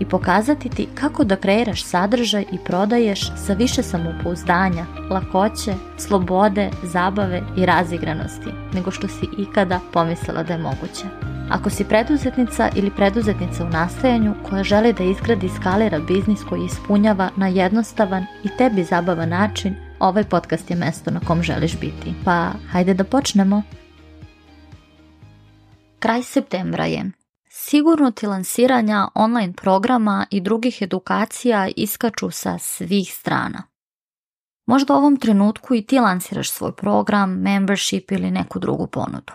i pokazati ti kako da kreiraš sadržaj i prodaješ sa više samopouzdanja, lakoće, slobode, zabave i razigranosti nego što si ikada pomislila da je moguće. Ako si preduzetnica ili preduzetnica u nastajanju koja želi da izgradi i skalira biznis koji ispunjava na jednostavan i tebi zabavan način, ovaj podcast je mesto na kom želiš biti. Pa hajde da počnemo! Kraj septembra je. Sigurno ti lansiranja online programa i drugih edukacija iskaču sa svih strana. Možda u ovom trenutku i ti lansiraš svoj program, membership ili neku drugu ponudu.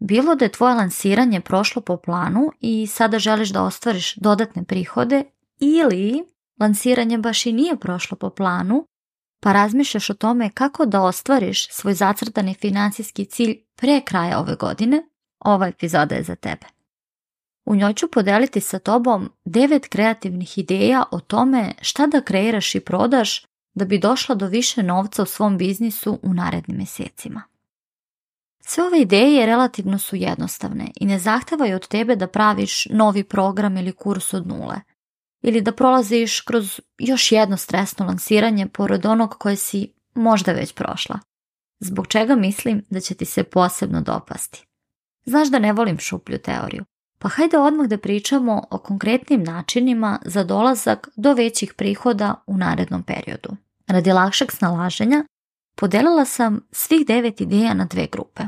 Bilo da je tvoje lansiranje prošlo po planu i sada želiš da ostvariš dodatne prihode ili lansiranje baš i nije prošlo po planu, pa razmišljaš o tome kako da ostvariš svoj zacrtani financijski cilj pre kraja ove godine, ova epizoda je za tebe. U njoj ću podeliti sa tobom devet kreativnih ideja o tome šta da kreiraš i prodaš da bi došla do više novca u svom biznisu u narednim mjesecima. Sve ove ideje relativno su jednostavne i ne zahtevaju od tebe da praviš novi program ili kurs od nule ili da prolaziš kroz još jedno stresno lansiranje pored onog koje si možda već prošla, zbog čega mislim da će ti se posebno dopasti. Znaš da ne volim šuplju teoriju, pa hajde odmah da pričamo o konkretnim načinima za dolazak do većih prihoda u narednom periodu. Radi lakšeg snalaženja podelila sam svih devet ideja na dve grupe.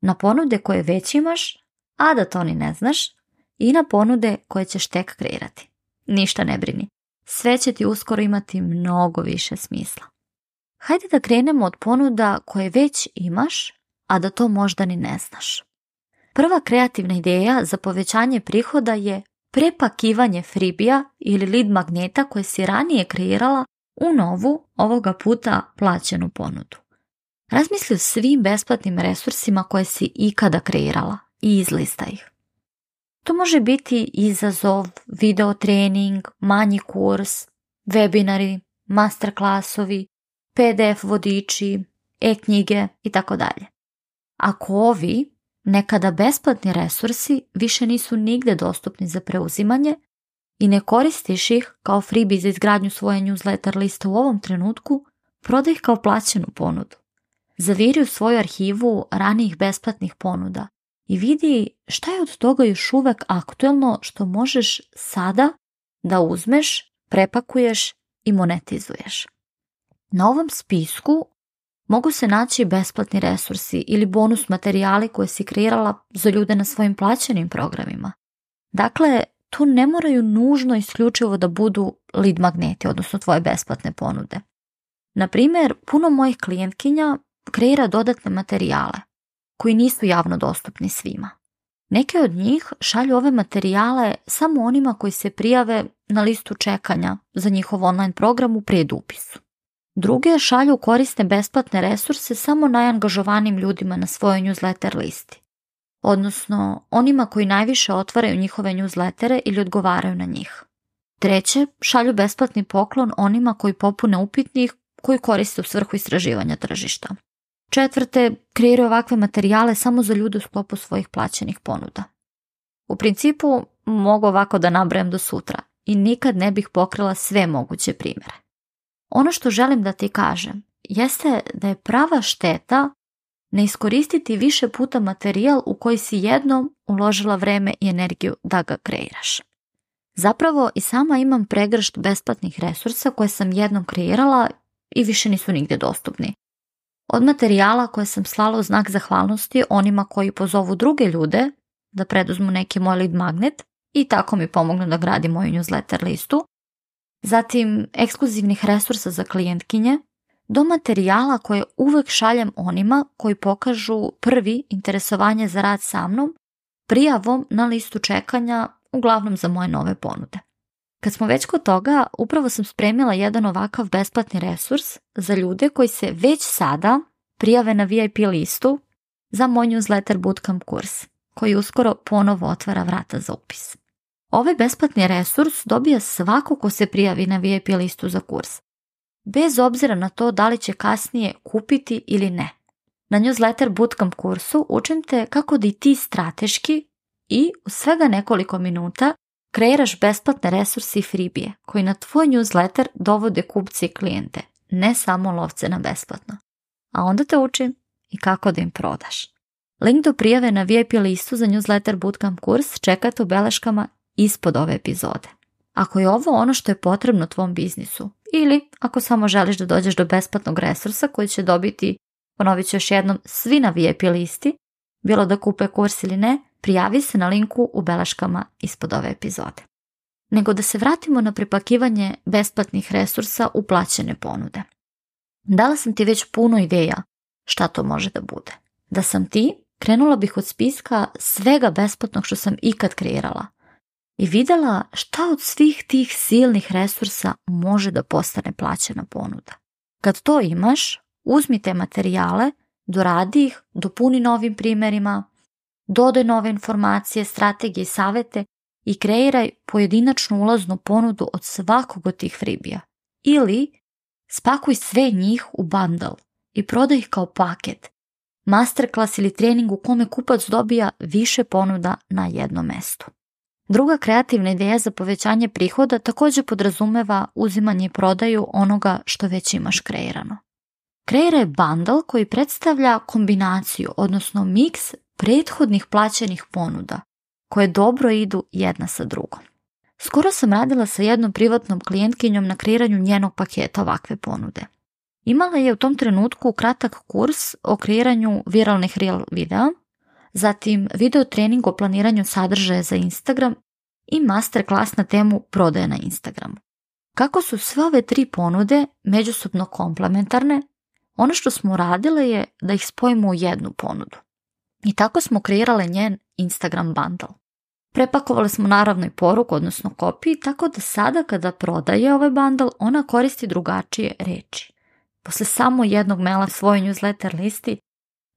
Na ponude koje već imaš, a da to ni ne znaš, i na ponude koje ćeš tek kreirati. Ništa ne brini, sve će ti uskoro imati mnogo više smisla. Hajde da krenemo od ponuda koje već imaš, a da to možda ni ne znaš. Prva kreativna ideja za povećanje prihoda je prepakivanje fribija ili lead magneta koje si ranije kreirala u novu, ovoga puta plaćenu ponudu. Razmisli o svim besplatnim resursima koje si ikada kreirala i izlista ih. To može biti izazov, video trening, manji kurs, webinari, masterklasovi, PDF vodiči, e-knjige itd. Ako ovi Nekada besplatni resursi više nisu nigde dostupni za preuzimanje i ne koristiš ih kao freebie za izgradnju svoje newsletter liste u ovom trenutku, prodaj ih kao plaćenu ponudu. Zaviri u svoju arhivu ranijih besplatnih ponuda i vidi šta je od toga još uvek aktuelno što možeš sada da uzmeš, prepakuješ i monetizuješ. Na ovom spisku mogu se naći besplatni resursi ili bonus materijali koje si kreirala za ljude na svojim plaćenim programima. Dakle, tu ne moraju nužno isključivo da budu lead magneti, odnosno tvoje besplatne ponude. Na primjer, puno mojih klijentkinja kreira dodatne materijale koji nisu javno dostupni svima. Neke od njih šalju ove materijale samo onima koji se prijave na listu čekanja za njihov online program u predupisu. Druge šalju koriste besplatne resurse samo najangažovanim ljudima na svojoj newsletter listi, odnosno onima koji najviše otvaraju njihove newslettere ili odgovaraju na njih. Treće, šalju besplatni poklon onima koji popune upitnih koji koriste u svrhu istraživanja tržišta. Četvrte, kreiraju ovakve materijale samo za ljude u sklopu svojih plaćenih ponuda. U principu, mogu ovako da nabrajem do sutra i nikad ne bih pokrila sve moguće primjere. Ono što želim da ti kažem jeste da je prava šteta ne iskoristiti više puta materijal u koji si jednom uložila vreme i energiju da ga kreiraš. Zapravo i sama imam pregršt besplatnih resursa koje sam jednom kreirala i više nisu nigdje dostupni. Od materijala koje sam slala u znak zahvalnosti onima koji pozovu druge ljude da preduzmu neki moj lead magnet i tako mi pomognu da gradim moju newsletter listu, zatim ekskluzivnih resursa za klijentkinje, do materijala koje uvek šaljem onima koji pokažu prvi interesovanje za rad sa mnom prijavom na listu čekanja, uglavnom za moje nove ponude. Kad smo već kod toga, upravo sam spremila jedan ovakav besplatni resurs za ljude koji se već sada prijave na VIP listu za moj newsletter bootcamp kurs, koji uskoro ponovo otvara vrata za upis. Ovaj besplatni resurs dobija svako ko se prijavi na VIP listu za kurs, bez obzira na to da li će kasnije kupiti ili ne. Na newsletter bootcamp kursu učim te kako da i ti strateški i u svega nekoliko minuta kreiraš besplatne resursi i fribije koji na tvoj newsletter dovode kupci i klijente, ne samo lovce na besplatno. A onda te učim i kako da im prodaš. Link do prijave na VIP listu za newsletter Bootcamp kurs čekate u beleškama ispod ove epizode. Ako je ovo ono što je potrebno tvom biznisu ili ako samo želiš da dođeš do besplatnog resursa koji će dobiti, ponovit ću još jednom, svi na VIP listi, bilo da kupe kurs ili ne, prijavi se na linku u belaškama ispod ove epizode. Nego da se vratimo na pripakivanje besplatnih resursa u plaćene ponude. Dala sam ti već puno ideja šta to može da bude. Da sam ti, krenula bih od spiska svega besplatnog što sam ikad kreirala – i vidjela šta od svih tih silnih resursa može da postane plaćena ponuda. Kad to imaš, uzmi te materijale, doradi ih, dopuni novim primjerima, dodaj nove informacije, strategije i savete i kreiraj pojedinačnu ulaznu ponudu od svakog od tih fribija. Ili spakuj sve njih u bundle i prodaj ih kao paket, masterclass ili trening u kome kupac dobija više ponuda na jednom mestu. Druga kreativna ideja za povećanje prihoda također podrazumeva uzimanje i prodaju onoga što već imaš kreirano. je bundle koji predstavlja kombinaciju, odnosno miks prethodnih plaćenih ponuda, koje dobro idu jedna sa drugom. Skoro sam radila sa jednom privatnom klijentkinjom na kreiranju njenog paketa ovakve ponude. Imala je u tom trenutku kratak kurs o kreiranju viralnih real videa zatim video trening o planiranju sadržaja za Instagram i master klas na temu prodaje na Instagramu. Kako su sve ove tri ponude međusobno komplementarne, ono što smo radile je da ih spojimo u jednu ponudu. I tako smo kreirale njen Instagram bundle. Prepakovali smo naravno i poruku, odnosno kopiji, tako da sada kada prodaje ovaj bundle, ona koristi drugačije reči. Posle samo jednog maila svoje newsletter listi,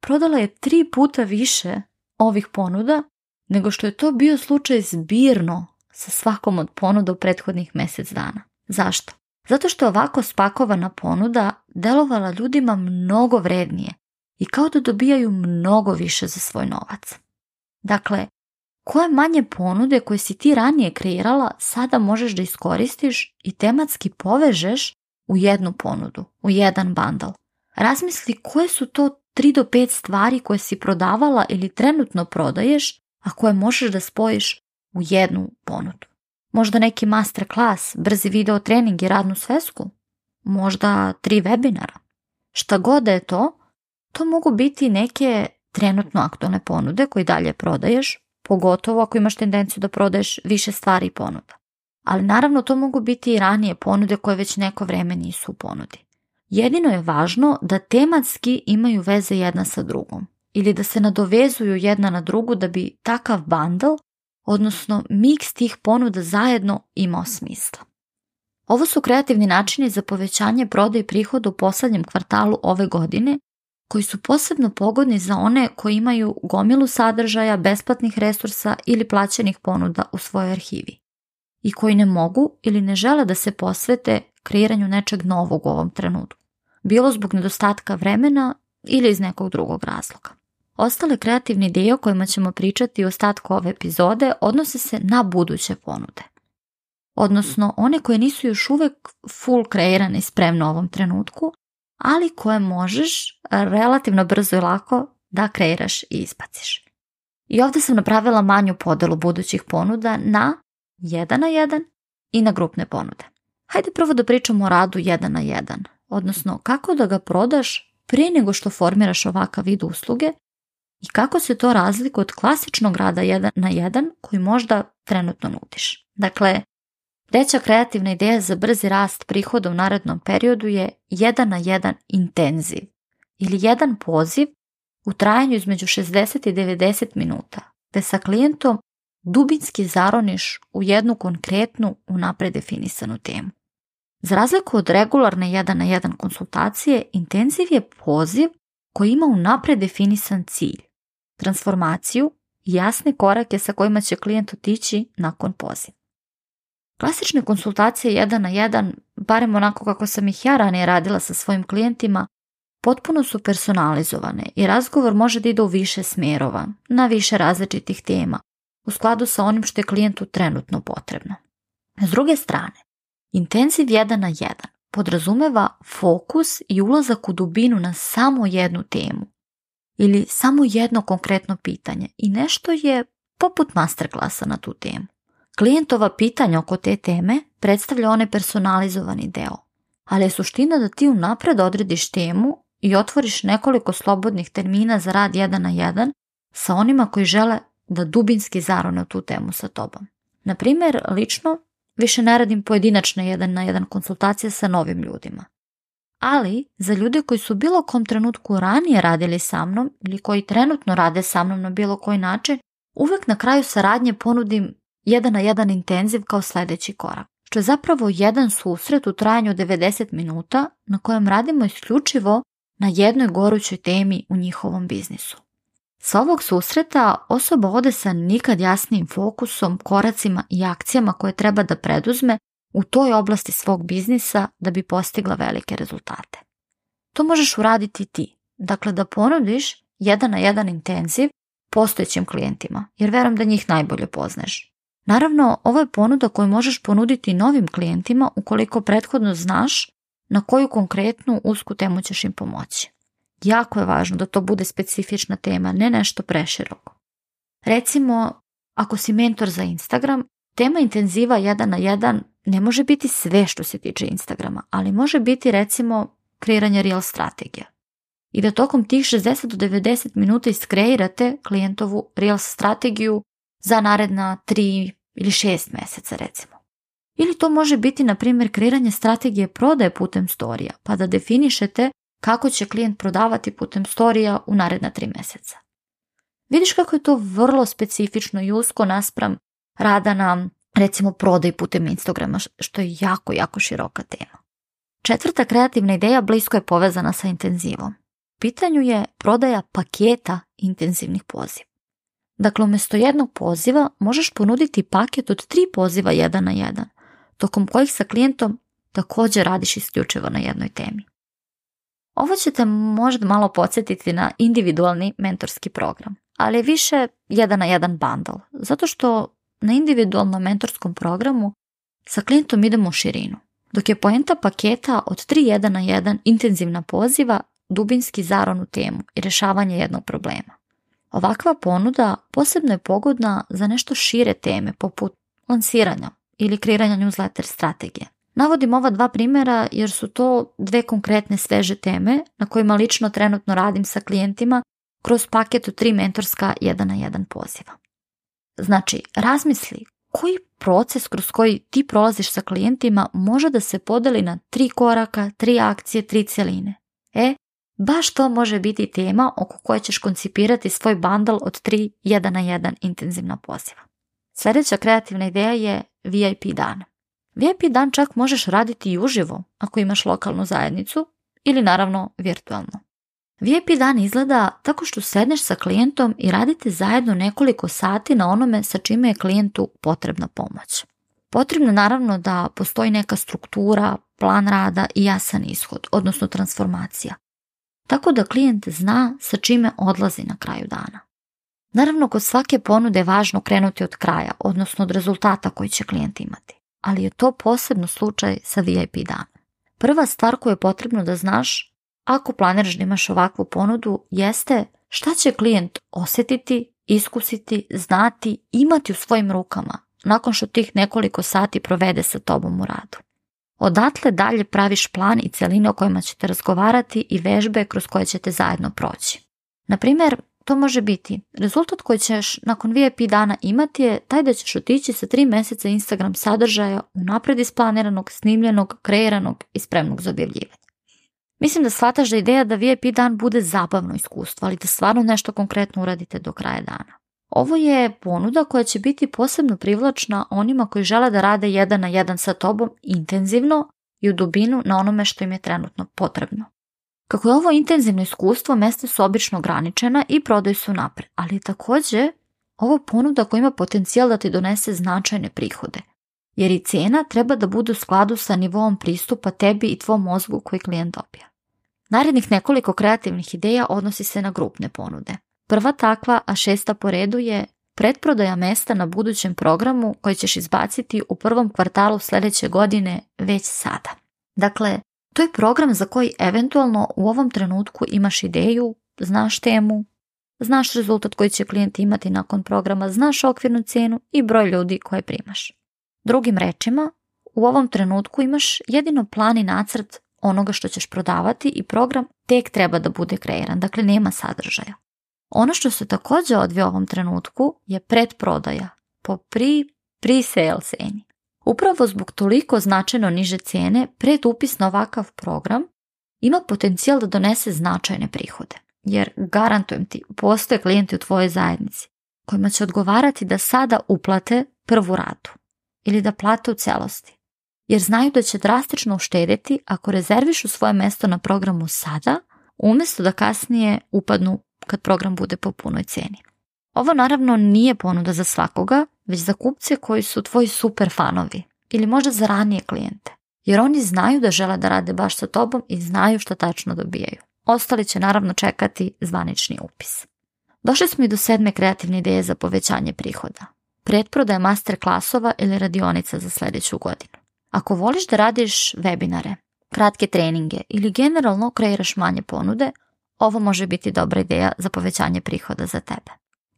prodala je tri puta više ovih ponuda nego što je to bio slučaj zbirno sa svakom od ponuda u prethodnih mjesec dana. Zašto? Zato što ovako spakovana ponuda delovala ljudima mnogo vrednije i kao da dobijaju mnogo više za svoj novac. Dakle, koje manje ponude koje si ti ranije kreirala sada možeš da iskoristiš i tematski povežeš u jednu ponudu, u jedan bandal. Razmisli koje su to Tri do 5 stvari koje si prodavala ili trenutno prodaješ, a koje možeš da spojiš u jednu ponudu. Možda neki master klas, brzi video trening i radnu svesku. Možda tri webinara. Šta god da je to, to mogu biti neke trenutno aktualne ponude koje dalje prodaješ, pogotovo ako imaš tendenciju da prodaješ više stvari i ponuda. Ali naravno to mogu biti i ranije ponude koje već neko vreme nisu u ponudi. Jedino je važno da tematski imaju veze jedna sa drugom ili da se nadovezuju jedna na drugu da bi takav bundle, odnosno miks tih ponuda zajedno imao smisla. Ovo su kreativni načini za povećanje prodaje prihoda u posljednjem kvartalu ove godine, koji su posebno pogodni za one koji imaju gomilu sadržaja, besplatnih resursa ili plaćenih ponuda u svojoj arhivi i koji ne mogu ili ne žele da se posvete kreiranju nečeg novog u ovom trenutku bilo zbog nedostatka vremena ili iz nekog drugog razloga. Ostali kreativni dio kojima ćemo pričati u ostatku ove epizode odnose se na buduće ponude. Odnosno one koje nisu još uvek full kreirane i spremne u ovom trenutku, ali koje možeš relativno brzo i lako da kreiraš i izbaciš. I ovdje sam napravila manju podelu budućih ponuda na 1 na 1 i na grupne ponude. Hajde prvo da pričamo o radu 1 na 1 odnosno kako da ga prodaš prije nego što formiraš ovakav vid usluge i kako se to razlikuje od klasičnog rada jedan na jedan koji možda trenutno nudiš. Dakle, treća kreativna ideja za brzi rast prihoda u narednom periodu je jedan na jedan intenziv ili jedan poziv u trajanju između 60 i 90 minuta, te sa klijentom dubinski zaroniš u jednu konkretnu, unapred definisanu temu. Za razliku od regularne 1 na jedan konsultacije, intenziv je poziv koji ima unaprijed definisan cilj, transformaciju i jasne korake sa kojima će klijent otići nakon poziva. Klasične konsultacije 1 na jedan, barem onako kako sam ih ja ranije radila sa svojim klijentima, potpuno su personalizovane i razgovor može da ide u više smjerova, na više različitih tema, u skladu sa onim što je klijentu trenutno potrebno. S druge strane, Intenziv 1 na 1 podrazumeva fokus i ulazak u dubinu na samo jednu temu ili samo jedno konkretno pitanje i nešto je poput masterklasa na tu temu. Klijentova pitanja oko te teme predstavlja onaj personalizovani deo, ali je suština da ti unapred odrediš temu i otvoriš nekoliko slobodnih termina za rad jedan na jedan sa onima koji žele da dubinski zarone tu temu sa tobom. Na primjer, lično Više ne radim pojedinačne jedan na jedan konsultacije sa novim ljudima. Ali, za ljude koji su u bilo kom trenutku ranije radili sa mnom ili koji trenutno rade sa mnom na bilo koji način, uvek na kraju saradnje ponudim jedan na jedan intenziv kao sljedeći korak. Što je zapravo jedan susret u trajanju 90 minuta na kojem radimo isključivo na jednoj gorućoj temi u njihovom biznisu. Sa ovog susreta osoba ode sa nikad jasnijim fokusom, koracima i akcijama koje treba da preduzme u toj oblasti svog biznisa da bi postigla velike rezultate. To možeš uraditi ti, dakle da ponudiš jedan na jedan intenziv postojećim klijentima, jer verujem da njih najbolje pozneš. Naravno, ovo je ponuda koju možeš ponuditi novim klijentima ukoliko prethodno znaš na koju konkretnu usku temu ćeš im pomoći. Jako je važno da to bude specifična tema, ne nešto preširoko. Recimo, ako si mentor za Instagram, tema intenziva jedan na jedan ne može biti sve što se tiče Instagrama, ali može biti recimo kreiranje real strategija. I da tokom tih 60 do 90 minuta iskreirate klijentovu real strategiju za naredna 3 ili 6 mjeseca recimo. Ili to može biti, na primjer, kreiranje strategije prodaje putem storija, pa da definišete kako će klijent prodavati putem storija u naredna tri mjeseca. Vidiš kako je to vrlo specifično i usko naspram rada na, recimo, prodaj putem Instagrama, što je jako, jako široka tema. Četvrta kreativna ideja blisko je povezana sa intenzivom. Pitanju je prodaja paketa intenzivnih poziva. Dakle, umjesto jednog poziva možeš ponuditi paket od tri poziva jedan na jedan, tokom kojih sa klijentom također radiš isključivo na jednoj temi. Ovo će te možda malo podsjetiti na individualni mentorski program, ali više jedan na jedan bandal, zato što na individualnom mentorskom programu sa klijentom idemo u širinu, dok je poenta paketa od 3 jedan na jedan intenzivna poziva dubinski zaron u temu i rješavanje jednog problema. Ovakva ponuda posebno je pogodna za nešto šire teme poput lansiranja ili kreiranja newsletter strategije, Navodim ova dva primjera jer su to dve konkretne sveže teme na kojima lično trenutno radim sa klijentima kroz paket od tri mentorska 1 na jedan poziva. Znači, razmisli koji proces kroz koji ti prolaziš sa klijentima može da se podeli na tri koraka, tri akcije, tri cjeline? E, baš to može biti tema oko koje ćeš koncipirati svoj bandal od tri jedan na jedan intenzivna poziva. Sljedeća kreativna ideja je VIP dan. VIP dan čak možeš raditi i uživo ako imaš lokalnu zajednicu ili naravno virtualno. VIP dan izgleda tako što sedneš sa klijentom i radite zajedno nekoliko sati na onome sa čime je klijentu potrebna pomoć. Potrebno je naravno da postoji neka struktura, plan rada i jasan ishod, odnosno transformacija. Tako da klijent zna sa čime odlazi na kraju dana. Naravno, kod svake ponude je važno krenuti od kraja, odnosno od rezultata koji će klijent imati ali je to posebno slučaj sa VIP dana. Prva stvar koju je potrebno da znaš ako planiraš da imaš ovakvu ponudu jeste šta će klijent osjetiti, iskusiti, znati, imati u svojim rukama nakon što tih nekoliko sati provede sa tobom u radu. Odatle dalje praviš plan i cijeline o kojima ćete razgovarati i vežbe kroz koje ćete zajedno proći. Na primjer, to može biti. Rezultat koji ćeš nakon VIP dana imati je taj da ćeš otići sa 3 mjeseca Instagram sadržaja unaprijed isplaniranog, snimljenog, kreiranog i spremnog za objavljivanje. Mislim da shvataš da ideja da VIP dan bude zabavno iskustvo, ali da stvarno nešto konkretno uradite do kraja dana. Ovo je ponuda koja će biti posebno privlačna onima koji žele da rade jedan na jedan sa tobom intenzivno i u dubinu na onome što im je trenutno potrebno. Kako je ovo intenzivno iskustvo, mjesta su obično ograničena i prodaju su napred, ali također ovo ponuda koja ima potencijal da ti donese značajne prihode. Jer i cijena treba da bude u skladu sa nivom pristupa tebi i tvom mozgu koji klijent dobija. Narednih nekoliko kreativnih ideja odnosi se na grupne ponude. Prva takva, a šesta po redu je pretprodaja mesta na budućem programu koji ćeš izbaciti u prvom kvartalu sljedeće godine već sada. Dakle, to je program za koji eventualno u ovom trenutku imaš ideju, znaš temu, znaš rezultat koji će klijent imati nakon programa, znaš okvirnu cijenu i broj ljudi koje primaš. Drugim rečima, u ovom trenutku imaš jedino plan i nacrt onoga što ćeš prodavati i program tek treba da bude kreiran, dakle nema sadržaja. Ono što se također odvija u ovom trenutku je pretprodaja po pre-sale Upravo zbog toliko značajno niže cijene, predupis na ovakav program ima potencijal da donese značajne prihode. Jer, garantujem ti, postoje klijenti u tvojoj zajednici kojima će odgovarati da sada uplate prvu ratu ili da plate u celosti. Jer znaju da će drastično uštedjeti ako rezervišu svoje mesto na programu sada, umjesto da kasnije upadnu kad program bude po punoj cijeni. Ovo naravno nije ponuda za svakoga već za kupce koji su tvoji super fanovi ili možda za ranije klijente. Jer oni znaju da žele da rade baš sa tobom i znaju što tačno dobijaju. Ostali će naravno čekati zvanični upis. Došli smo i do sedme kreativne ideje za povećanje prihoda. Pretprodaja master klasova ili radionica za sljedeću godinu. Ako voliš da radiš webinare, kratke treninge ili generalno kreiraš manje ponude, ovo može biti dobra ideja za povećanje prihoda za tebe.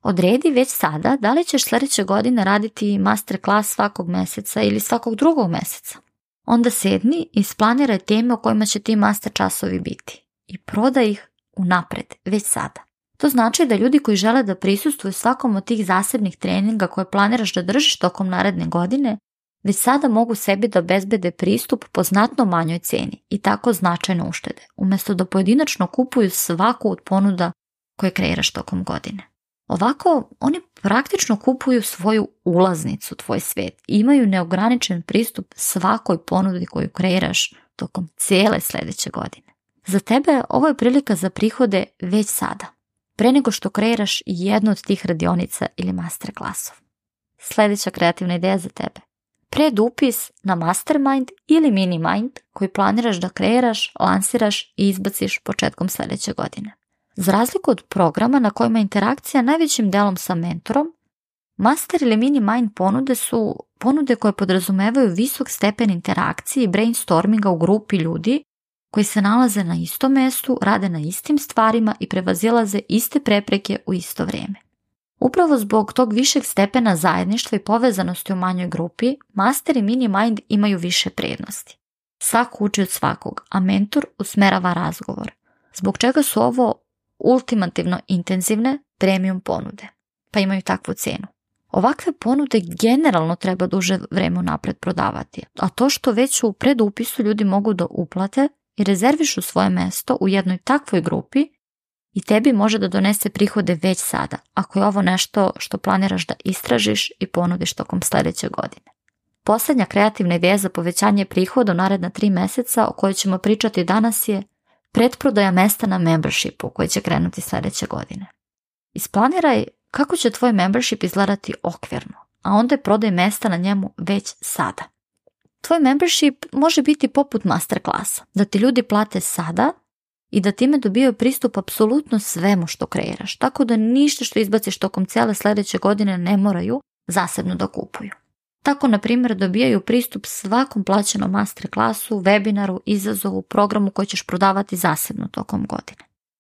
Odredi već sada da li ćeš sljedeće godine raditi master klas svakog mjeseca ili svakog drugog mjeseca. Onda sedni i isplaniraj teme o kojima će ti master časovi biti i prodaj ih unapred, već sada. To znači da ljudi koji žele da prisustuju svakom od tih zasebnih treninga koje planiraš da držiš tokom naredne godine, već sada mogu sebi da bezbede pristup po znatno manjoj cijeni i tako značajne uštede, umjesto da pojedinačno kupuju svaku od ponuda koje kreiraš tokom godine. Ovako, oni praktično kupuju svoju ulaznicu, tvoj svijet i imaju neograničen pristup svakoj ponudi koju kreiraš tokom cijele sljedeće godine. Za tebe ovo je prilika za prihode već sada, pre nego što kreiraš jednu od tih radionica ili master klasov. Sljedeća kreativna ideja za tebe. Pred upis na mastermind ili minimind koji planiraš da kreiraš, lansiraš i izbaciš početkom sljedeće godine. Za razliku od programa na kojima interakcija najvećim delom sa mentorom, master ili mini mind ponude su ponude koje podrazumevaju visok stepen interakcije i brainstorminga u grupi ljudi koji se nalaze na istom mestu, rade na istim stvarima i prevazilaze iste prepreke u isto vrijeme. Upravo zbog tog višeg stepena zajedništva i povezanosti u manjoj grupi, master i mini mind imaju više prednosti. Svako uči od svakog, a mentor usmerava razgovor. Zbog čega su ovo ultimativno intenzivne premium ponude, pa imaju takvu cijenu. Ovakve ponude generalno treba duže vreme napred prodavati, a to što već u predupisu ljudi mogu da uplate i rezervišu svoje mesto u jednoj takvoj grupi i tebi može da donese prihode već sada, ako je ovo nešto što planiraš da istražiš i ponudiš tokom sljedeće godine. Posljednja kreativna ideja za povećanje prihoda u naredna tri mjeseca o kojoj ćemo pričati danas je pretprodaja mesta na membershipu koji će krenuti sljedeće godine. Isplaniraj kako će tvoj membership izgledati okvirno, a onda je prodaj mesta na njemu već sada. Tvoj membership može biti poput masterclassa, da ti ljudi plate sada i da time dobijaju pristup apsolutno svemu što kreiraš, tako da ništa što izbaciš tokom cijele sljedeće godine ne moraju zasebno da kupuju. Tako, na primjer, dobijaju pristup svakom plaćenom master klasu, webinaru, izazovu, programu koji ćeš prodavati zasebno tokom godine.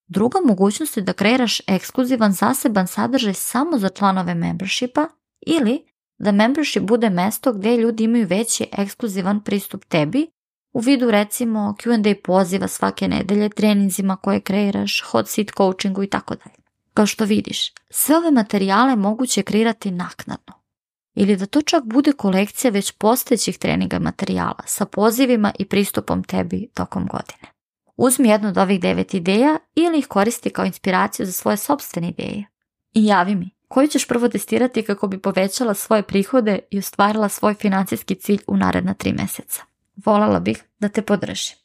Druga mogućnost je da kreiraš ekskluzivan zaseban sadržaj samo za članove membershipa ili da membership bude mesto gdje ljudi imaju veći ekskluzivan pristup tebi u vidu recimo Q&A poziva svake nedelje, treninzima koje kreiraš, hot seat coachingu i Kao što vidiš, sve ove materijale moguće kreirati naknadno ili da to čak bude kolekcija već postojećih treninga materijala sa pozivima i pristupom tebi tokom godine. Uzmi jednu od ovih devet ideja ili ih koristi kao inspiraciju za svoje sobstvene ideje. I javi mi koju ćeš prvo testirati kako bi povećala svoje prihode i ostvarila svoj financijski cilj u naredna tri meseca. Volala bih da te podržim.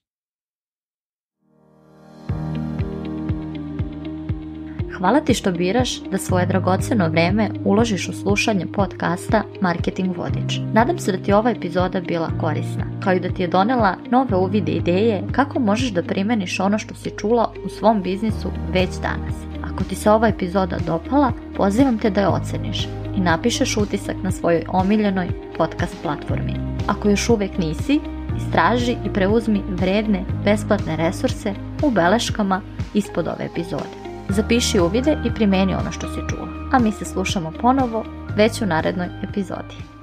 Hvala ti što biraš da svoje dragoceno vreme uložiš u slušanje podcasta Marketing Vodič. Nadam se da ti ova epizoda bila korisna, kao i da ti je donela nove uvide ideje kako možeš da primeniš ono što si čula u svom biznisu već danas. Ako ti se ova epizoda dopala, pozivam te da je oceniš i napišeš utisak na svojoj omiljenoj podcast platformi. Ako još uvek nisi, istraži i preuzmi vredne, besplatne resurse u beleškama ispod ove epizode. Zapiši uvide i primeni ono što si čuo, a mi se slušamo ponovo već u narednoj epizodi.